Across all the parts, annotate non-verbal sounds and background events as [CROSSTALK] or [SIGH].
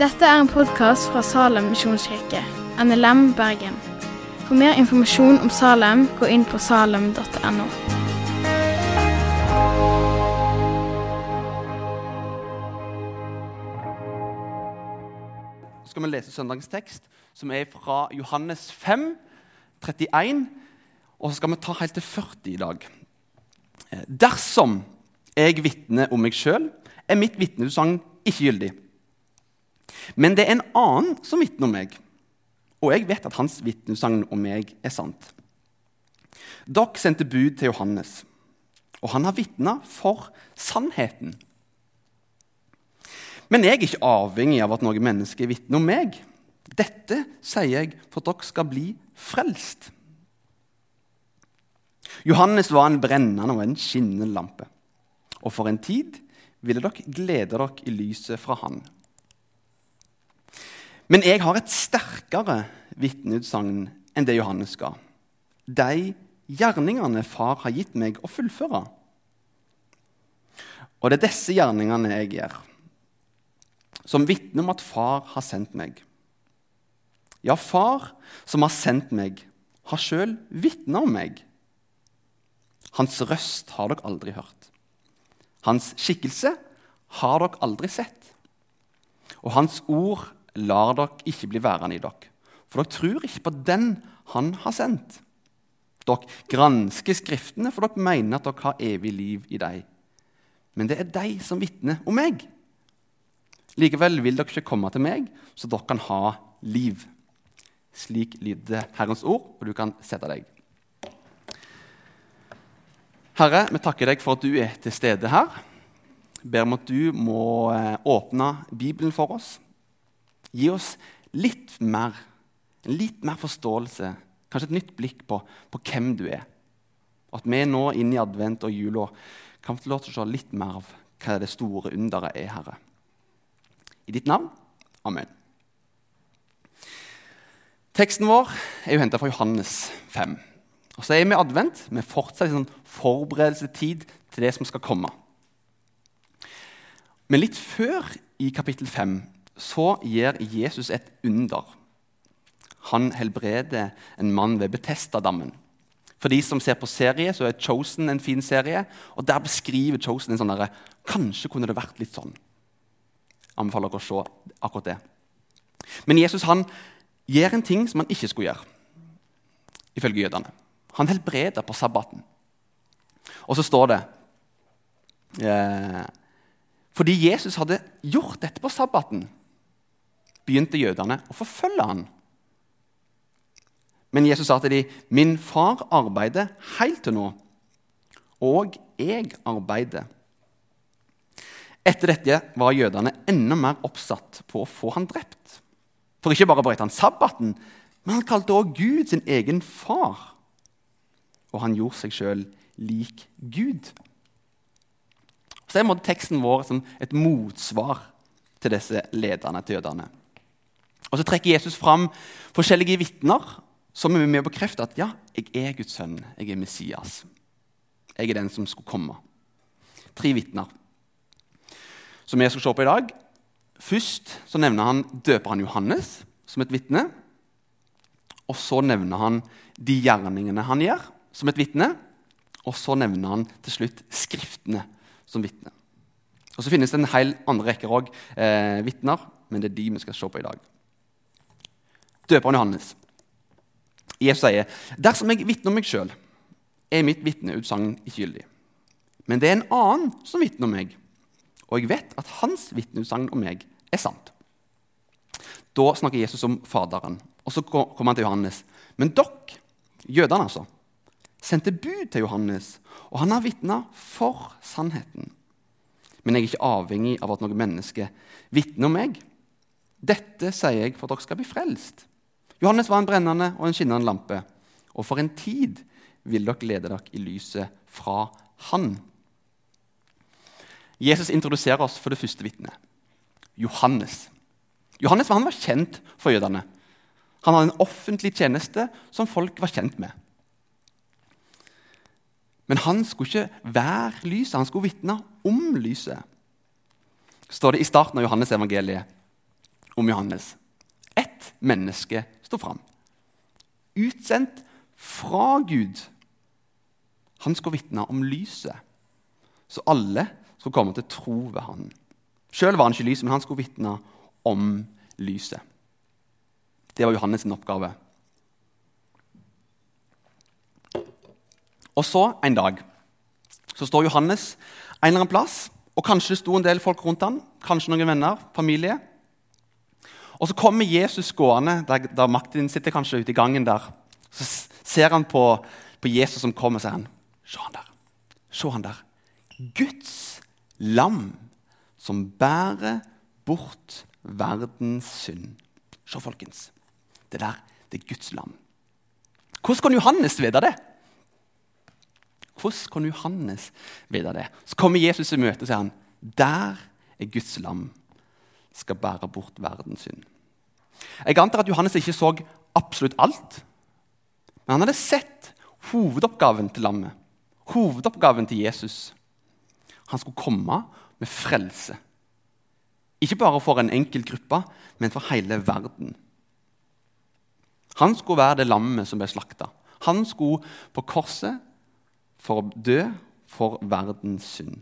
Dette er en podkast fra Salem misjonskirke, NLM Bergen. For mer informasjon om Salem, gå inn på salem.no. Så skal vi lese søndagens tekst, som er fra Johannes 5, 31. Og så skal vi ta helt til 40 i dag. Eh, Dersom jeg vitner om meg sjøl, er mitt vitneutsagn ikke gyldig. Men det er en annen som vitner om meg, og jeg vet at hans vitnesagn om meg er sant. Dere sendte bud til Johannes, og han har vitna for sannheten. Men jeg er ikke avhengig av at noen mennesker vitner om meg. Dette sier jeg for at dere skal bli frelst. Johannes var en brennende og en skinnende lampe. Og for en tid ville dere glede dere i lyset fra Han. Men jeg har et sterkere vitneutsagn enn det Johannes ga. De gjerningene far har gitt meg å fullføre. Og det er disse gjerningene jeg gjør, som vitner om at far har sendt meg. Ja, far som har sendt meg, har sjøl vitna om meg. Hans røst har dere aldri hørt. Hans skikkelse har dere aldri sett. Og hans ord lar dere ikke bli værende i dere, for dere tror ikke på den han har sendt. Dere gransker Skriftene, for dere mener at dere har evig liv i dem. Men det er de som vitner om meg. Likevel vil dere ikke komme til meg, så dere kan ha liv. Slik lyder Herrens ord, og du kan sette deg. Herre, vi takker deg for at du er til stede her. Ber om at du må eh, åpne Bibelen for oss. Gi oss litt mer, litt mer forståelse, kanskje et nytt blikk på, på hvem du er. At vi nå inn i advent og jula kan få lov til å se litt mer av hva det store underet er, Herre. I ditt navn. Amen. Teksten vår er jo henta fra Johannes 5. Og så er vi advent. Vi fortsetter en sånn forberedelsestid til det som skal komme. Men litt før i kapittel 5 så gjør Jesus et under. Han helbreder en mann ved Betestadammen. For de som ser på serie, så er Chosen en fin serie. og Der beskriver Chosen en sånn derre Kanskje kunne det vært litt sånn. Anbefaler dere å se akkurat det. Men Jesus han gjør en ting som han ikke skulle gjøre, ifølge jødene. Han helbreder på sabbaten. Og så står det eh, Fordi Jesus hadde gjort dette på sabbaten, begynte jødene å forfølge han. Men Jesus sa til dem, 'Min far arbeider helt til nå, og jeg arbeider.' Etter dette var jødene enda mer oppsatt på å få han drept. For ikke bare brøt han sabbaten, men han kalte også Gud sin egen far. Og han gjorde seg sjøl lik Gud. Så er teksten vår som et motsvar til disse lederne til jødene. Og Så trekker Jesus fram forskjellige vitner som er med å bekrefte at ja, jeg er Guds sønn, jeg er Messias. Jeg er den som skulle komme. Tre vitner som vi skal se på i dag. Først så nevner han døperen Johannes som et vitne. Og så nevner han de gjerningene han gjør, som et vitne. Og så nevner han til slutt Skriftene som vitne. Og Så finnes det en hel andre rekke også, eh, vitner, men det er de vi skal se på i dag. Døperen Johannes. Jesus sier dersom jeg vitner om meg sjøl, er mitt vitneutsagn ikke gyldig. Men det er en annen som vitner om meg, og jeg vet at hans vitneutsagn om meg er sant. Da snakker Jesus om Faderen, og så kommer han til Johannes. Men dere, jødene altså, sendte bud til Johannes, og han har vitna for sannheten. Men jeg er ikke avhengig av at noe menneske vitner om meg. Dette sier jeg for at dere skal bli frelst. Johannes var en brennende og en skinnende lampe. Og for en tid vil dere lede dere i lyset fra Han. Jesus introduserer oss for det første vitnet, Johannes. Johannes han var kjent for jødene. Han hadde en offentlig tjeneste som folk var kjent med. Men han skulle ikke være lyset, han skulle vitne om lyset. står det i starten av Johannes evangeliet. om Johannes. Menneske står fram. Utsendt fra Gud. Han skal vitne om lyset, så alle skulle komme til tro ved han. Sjøl var han ikke lyset, men han skulle vitne om lyset. Det var Johannes' sin oppgave. Og så en dag så står Johannes en eller annen plass, og kanskje det sto en del folk rundt han, kanskje noen venner, familie. Og så kommer Jesus gående, der, der Martin sitter kanskje ute i gangen der. Så ser han på, på Jesus som kommer, og sier han, Se han der. Se han der. Guds lam som bærer bort verdens synd. Se, folkens. Det der det er Guds lam. Hvordan kan Johannes vite det? Hvordan kan Johannes vite det? Så kommer Jesus i møte og sier han, der er Guds lam skal bære bort verdens synd. Jeg antar at Johannes ikke så absolutt alt. Men han hadde sett hovedoppgaven til lammet, hovedoppgaven til Jesus. Han skulle komme med frelse. Ikke bare for en enkelt gruppe, men for hele verden. Han skulle være det lammet som ble slakta. Han skulle på korset for å dø for verdens synd.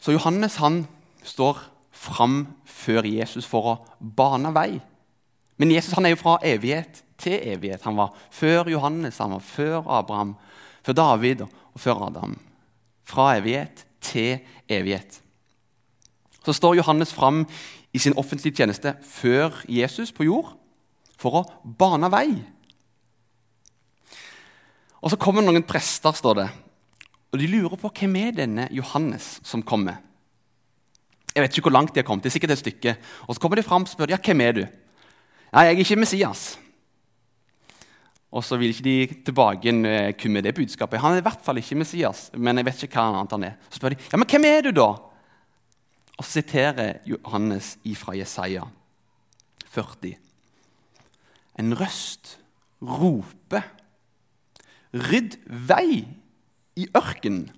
Så Johannes han står fram før Jesus for å bane vei. Men Jesus han er jo fra evighet til evighet. Han var før Johannes, han var før Abraham, før David og før Adam. Fra evighet til evighet. Så står Johannes fram i sin offentlige tjeneste før Jesus på jord for å bane vei. Og Så kommer noen prester, står det, og de lurer på hvem er denne Johannes som kommer. Jeg vet ikke hvor langt de har kommet. det er sikkert et stykke. Og Så kommer de fram og spør ja, hvem er du Nei, jeg er ikke Messias. Og så vil ikke de tilbake hvem er det budskapet. Han er i hvert fall ikke Messias, men jeg vet ikke hva annet han er. Så spør de ja, men hvem er du da? Og så siterer Johannes ifra Jesaja 40. En røst roper Rydd vei i ørkenen,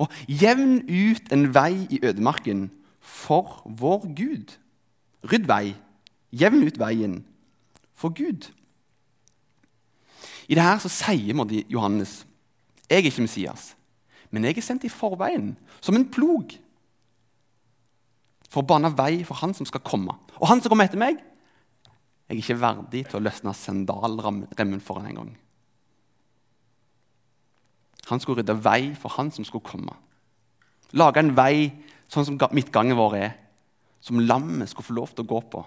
og jevn ut en vei i ødemarken for vår Gud. Rydd vei, jevn ut veien for Gud. I det her så sier Johannes jeg er ikke Messias, men jeg er sendt i forveien som en plog for å bane vei for han som skal komme. Og han som kommer etter meg, jeg er ikke verdig til å løsne sandalremmen for han engang. Han skulle rydde vei for han som skulle komme. Lage en vei sånn som midtgangen vår er, som lammet skulle få lov til å gå på.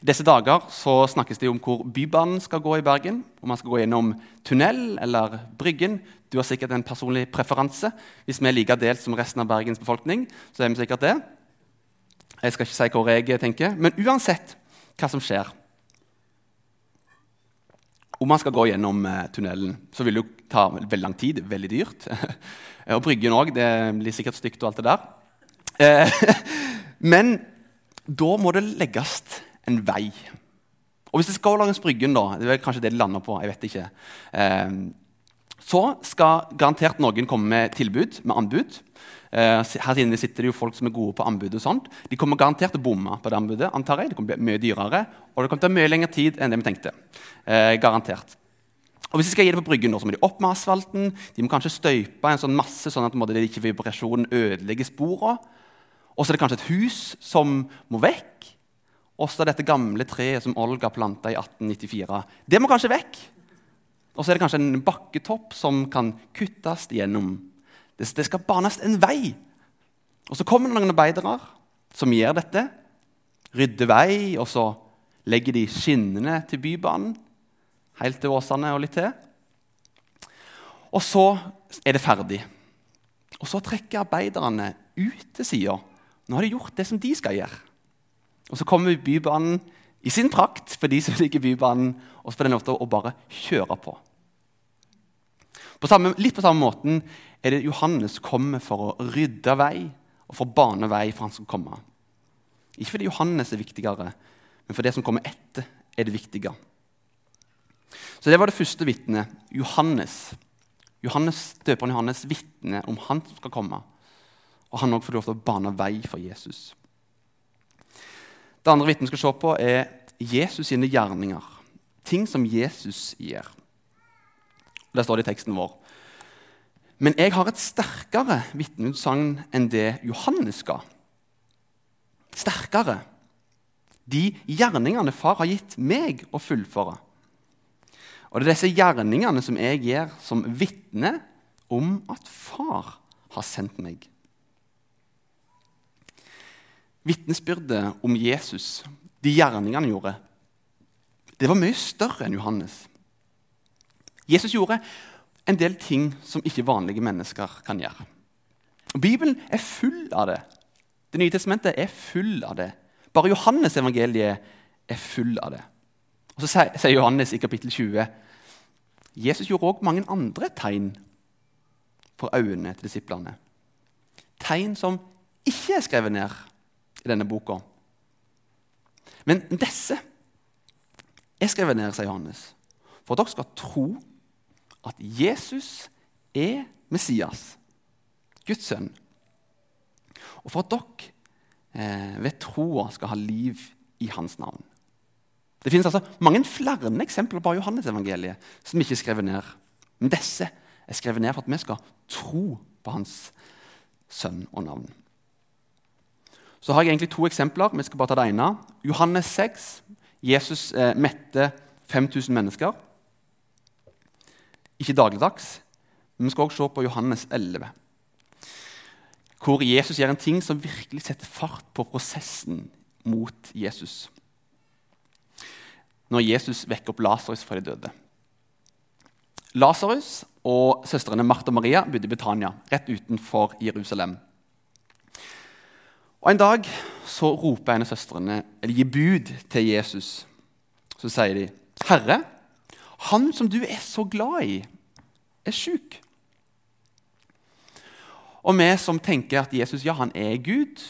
I disse dager så snakkes det om hvor Bybanen skal gå i Bergen. Om man skal gå gjennom tunnel eller Bryggen. Du har sikkert en personlig preferanse. Hvis vi er like delt som resten av Bergens befolkning, så er vi sikkert det. Jeg skal ikke si hva jeg tenker, men uansett hva som skjer, om man skal gå gjennom eh, tunnelen, så vil det jo ta veldig lang tid. Veldig dyrt. [LAUGHS] og Bryggen òg. Det blir sikkert stygt og alt det der. Eh, [LAUGHS] men da må det legges en vei. Og hvis det skal langs Bryggen, da, det er kanskje det de lander på, jeg vet ikke, eh, så skal garantert noen komme med tilbud, med anbud. Uh, her inne sitter det jo folk som er gode på anbud. og sånt. De kommer garantert til å bomme på det anbudet. antar jeg. Det kommer til å bli mye dyrere, og det kommer til å ta mye lengre tid enn det vi tenkte. Eh, garantert. Og Hvis de skal gi det på Bryggen, så må de opp med asfalten. De må kanskje støype en sånn masse, sånn at det ikke vibrasjonen ødelegger sporene. Og så er det kanskje et hus som må vekk. Og så er dette gamle treet som Olga planta i 1894. Det må kanskje vekk. Og så er det kanskje en bakketopp som kan kuttes gjennom. Det, det skal banes en vei. Og så kommer det noen arbeidere som gjør dette. Rydder vei, og så legger de skinnene til Bybanen. Helt til Åsane og litt til. Og så er det ferdig. Og så trekker arbeiderne ut til sida. Nå har de gjort det som de skal gjøre. Og så kommer Bybanen i sin prakt for de som liker Bybanen, og så får den lov til å bare kjøre på. På samme, litt på samme måten er det Johannes kommer for å rydde vei og for å bane vei for han som kommer. Ikke fordi Johannes er viktigere, men for det som kommer etter, er det viktige. Så Det var det første vitnet. Johannes. Johannes, Døperen Johannes vitner om han som skal komme. Og han òg får lov til å bane vei for Jesus. Det andre vitnet vi skal se på, er Jesus sine gjerninger. Ting som Jesus gjør. Det står det i teksten vår. Men jeg har et sterkere vitneutsagn enn det Johannes ga. Sterkere. De gjerningene far har gitt meg å fullføre. Og det er disse gjerningene som jeg gjør som vitne om at far har sendt meg. Vitnesbyrdet om Jesus, de gjerningene han gjorde, det var mye større enn Johannes. Jesus gjorde en del ting som ikke vanlige mennesker kan gjøre. Bibelen er full av det. Det nye testamentet er full av det. Bare Johannes evangeliet er full av det. Og Så sier Johannes i kapittel 20 Jesus gjorde òg mange andre tegn for øynene til disiplene. Tegn som ikke er skrevet ned i denne boka. Men disse er skrevet ned, sier Johannes, for at dere skal tro at Jesus er Messias, Guds sønn. Og for at dere eh, ved troa skal ha liv i hans navn. Det finnes altså mange flere eksempler på Johannes-evangeliet som ikke er skrevet ned. Men disse er skrevet ned for at vi skal tro på hans sønn og navn. Så har jeg egentlig to eksempler. Vi skal bare ta det ene. Johannes 6. Jesus eh, mette 5000 mennesker. Ikke dagligdags, men vi skal også se på Johannes 11. Hvor Jesus gjør en ting som virkelig setter fart på prosessen mot Jesus. Når Jesus vekker opp Lasarus fra de døde. Lasarus og søstrene Martha og Maria bodde i Betania, rett utenfor Jerusalem. Og En dag så roper en av søstrene, eller gir bud til Jesus. Så sier de, 'Herre, han som du er så glad i, er sjuk. Og vi som tenker at Jesus ja, han er Gud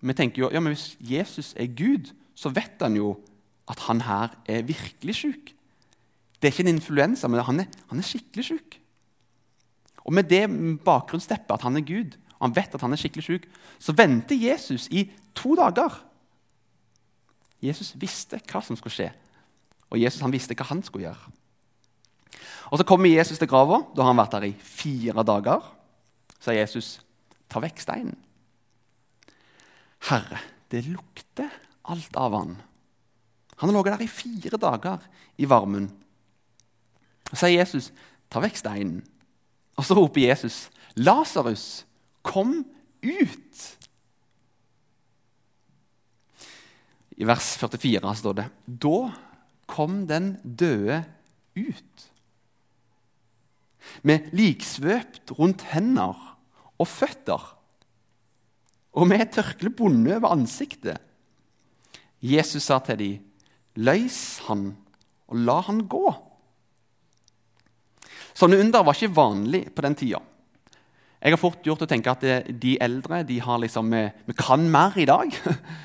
vi tenker jo, ja, men Hvis Jesus er Gud, så vet han jo at han her er virkelig sjuk. Det er ikke en influensa, men han er, han er skikkelig sjuk. Og med det bakgrunnsteppet at han er Gud, og han vet at han er skikkelig sjuk, så venter Jesus i to dager. Jesus visste hva som skulle skje, og Jesus han visste hva han skulle gjøre. Og Så kommer Jesus til grava. Da har han vært der i fire dager. Så sier Jesus, 'Ta vekk steinen.' Herre, det lukter alt av han. Han har ligget der i fire dager i varmen. Så sier Jesus, 'Ta vekk steinen.' Og så roper Jesus, 'Lasarus, kom ut!' I vers 44 står det, 'Da kom den døde ut' med liksvøpt rundt hender og føtter, og med et tørkle bundet over ansiktet. Jesus sa til dem, 'Løs han, og la han gå.' Sånne under var ikke vanlig på den tida. Jeg har fort gjort å tenke at de eldre de liksom, vi kan mer i dag.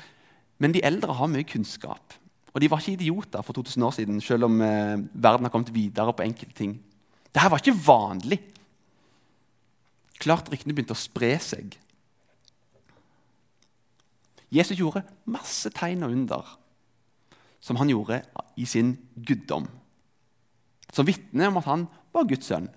[LAUGHS] Men de eldre har mye kunnskap. Og de var ikke idioter for 2000 år siden, selv om eh, verden har kommet videre på enkelte ting. Dette var ikke vanlig. Klart ryktene begynte å spre seg. Jesus gjorde masse tegn og under som han gjorde i sin guddom. Som vitner om at han var Guds sønn.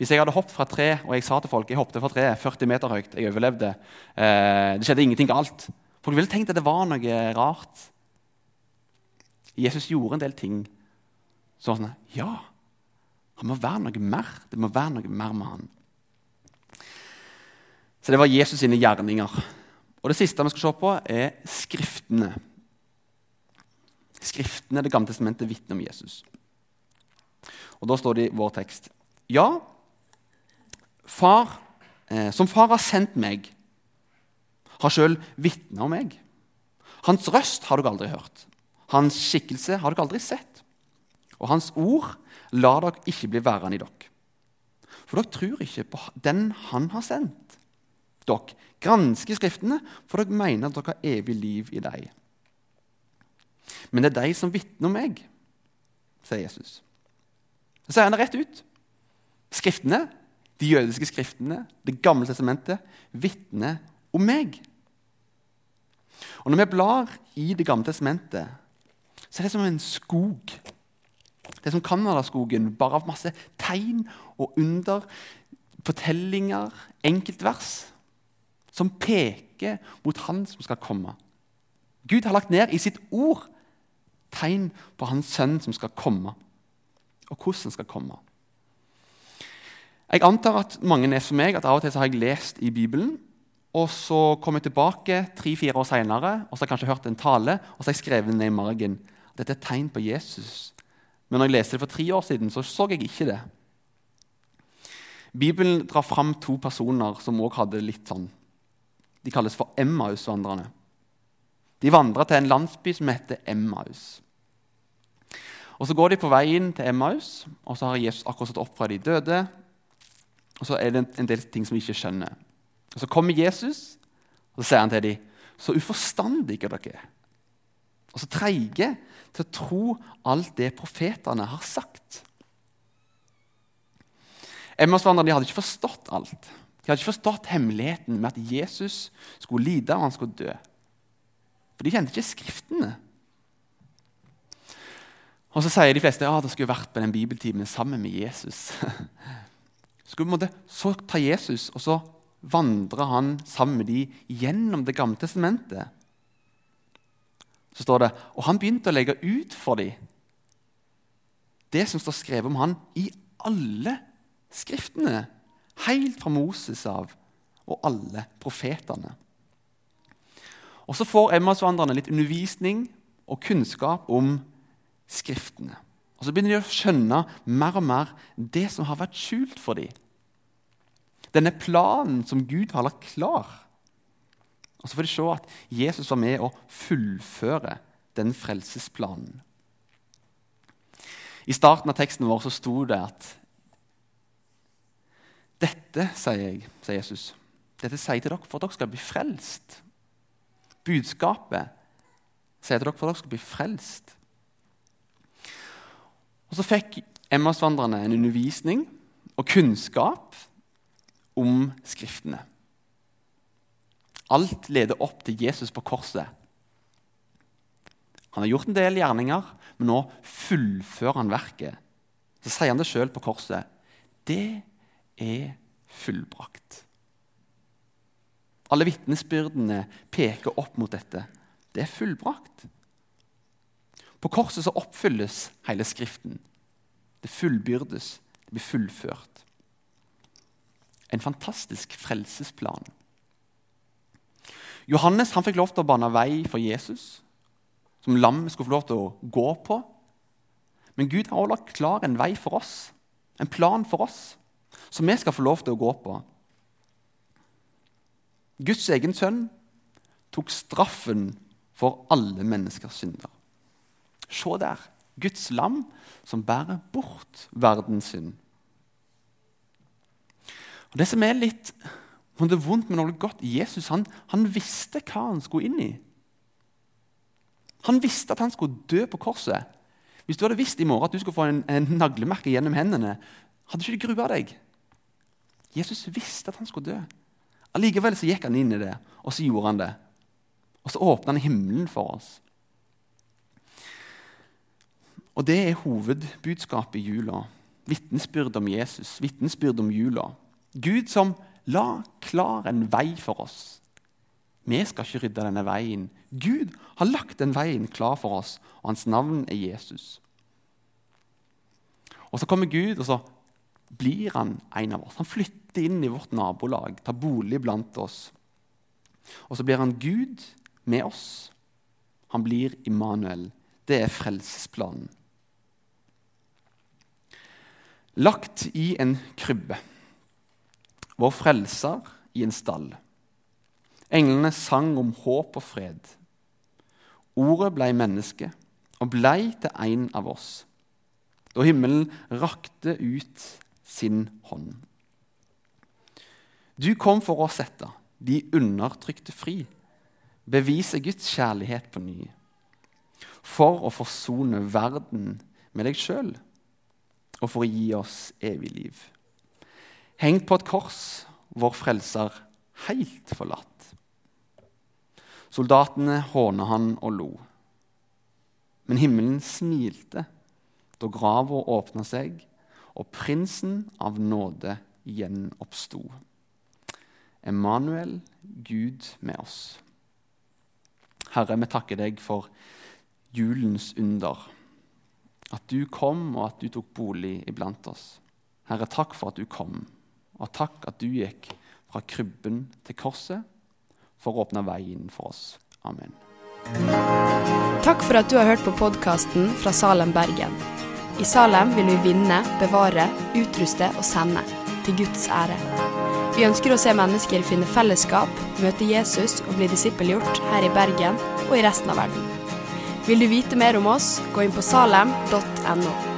Hvis jeg hadde hoppet fra tre, og jeg sa til folk jeg hoppet fra tre 40 meter høyt, jeg overlevde, eh, det skjedde ingenting galt Folk ville tenkt at det var noe rart. Jesus gjorde en del ting så sånn Ja, han må være noe mer. Det må være noe mer med han. Så det var Jesus sine gjerninger. Og Det siste vi skal se på, er Skriftene. Skriftene, Det gamle testamentet, vitner om Jesus. Og Da står det i vår tekst Ja, far, eh, som far har sendt meg, har sjøl vitna om meg. Hans røst har dere aldri hørt. Hans skikkelse har dere aldri sett og hans ord lar dere ikke bli værende i dere. For dere tror ikke på den han har sendt. Dere gransker Skriftene, for dere mener at dere har evig liv i dem. Men det er de som vitner om meg, sier Jesus. Så sier han det rett ut. Skriftene de jødiske skriftene, Det gamle testamentet, vitner om meg. Og Når vi blar i Det gamle testamentet, så er det som en skog. Det er som Canadaskogen, bare av masse tegn og under, fortellinger, enkeltvers, som peker mot Han som skal komme. Gud har lagt ned i sitt ord tegn på Hans sønn som skal komme, og hvordan han skal komme. Jeg antar at mange er som meg, at av og til har jeg lest i Bibelen, og så kom jeg tilbake tre-fire år senere og så har jeg kanskje hørt en tale, og så har jeg skrevet ned i margen. Dette er et tegn på Jesus. Men når jeg leste det for tre år siden, så så jeg ikke det. Bibelen drar fram to personer som òg hadde litt sånn De kalles for Emmaus-vandrerne. De vandra til en landsby som heter Emmaus. Og Så går de på veien til Emmaus, og så har Jesus akkurat stått opp fra de døde. Og så er det en del ting som de ikke skjønner. Og Så kommer Jesus, og så sier han til dem, så uforstandige dere er. Og så treige til å tro alt det profetene har sagt. Emmausvandrerne hadde ikke forstått alt. De hadde ikke forstått hemmeligheten med at Jesus skulle lide og han skulle dø. For de kjente ikke Skriftene. Og så sier de fleste ja, de skulle vært på den bibeltimen sammen med Jesus. [LAUGHS] Skulle, så ta Jesus, og så vandrer han sammen med dem gjennom Det gamle testamentet. Så står det og han begynte å legge ut for dem det som står skrevet om han i alle skriftene. Helt fra Moses av og alle profetene. Og Så får Emmausvandrerne litt undervisning og kunnskap om Skriftene. Og Så begynner de å skjønne mer og mer det som har vært skjult for dem. Denne planen som Gud har lagt klar. Og Så får de se at Jesus var med å fullføre den frelsesplanen. I starten av teksten vår så sto det at dette sier jeg, sier Jesus, dette sier jeg til dere for at dere skal bli frelst. Budskapet sier jeg til dere for at dere skal bli frelst. Og Så fikk Emmausvandrerne en undervisning og kunnskap om Skriftene. Alt leder opp til Jesus på korset. Han har gjort en del gjerninger, men nå fullfører han verket. Så sier han det sjøl på korset. Det er fullbrakt. Alle vitnesbyrdene peker opp mot dette. Det er fullbrakt. På korset så oppfylles hele Skriften. Det fullbyrdes, det blir fullført. En fantastisk frelsesplan. Johannes han fikk lov til å bane vei for Jesus, som lam skulle få lov til å gå på. Men Gud har også lagt klar en vei for oss, en plan for oss som vi skal få lov til å gå på. Guds egen sønn tok straffen for alle menneskers synder. Se der, Guds lam som bærer bort verdens synd. Og Det som er litt det er vondt med noe godt Jesus han, han visste hva han skulle inn i. Han visste at han skulle dø på korset. Hvis du hadde visst i morgen at du skulle få en, en naglemerke gjennom hendene, hadde ikke du grua deg. Jesus visste at han skulle dø. Allikevel så gikk han inn i det, og så gjorde han det. Og så åpna han himmelen for oss. Og det er hovedbudskapet i jula. Vitnesbyrd om Jesus, vitnesbyrd om jula. Gud som la klar en vei for oss. Vi skal ikke rydde denne veien. Gud har lagt den veien klar for oss, og hans navn er Jesus. Og Så kommer Gud, og så blir han en av oss. Han flytter inn i vårt nabolag, tar bolig blant oss. Og så blir han Gud med oss. Han blir Immanuel. Det er frelsesplanen. Lagt i en krybbe. Vår frelser i en stall. Englene sang om håp og fred. Ordet blei menneske og blei til en av oss. Da himmelen rakte ut sin hånd. Du kom for å sette de undertrykte fri, bevise Guds kjærlighet på ny. For å forsone verden med deg sjøl, og for å gi oss evig liv. Hengt på et kors, vår frelser helt forlatt. Soldatene hånet han og lo. Men himmelen smilte da grava åpna seg, og prinsen av nåde gjenoppsto. Emanuel, Gud med oss. Herre, vi takker deg for julens under. At du kom, og at du tok bolig iblant oss. Herre, takk for at du kom, og takk at du gikk fra krybben til korset for å åpne veien for oss. Amen. Takk for at du har hørt på podkasten fra Salem, Bergen. I Salem vil vi vinne, bevare, utruste og sende. Til Guds ære. Vi ønsker å se mennesker finne fellesskap, møte Jesus og bli disippelgjort her i Bergen og i resten av verden. Vil du vite mer om oss, gå inn på salem.no.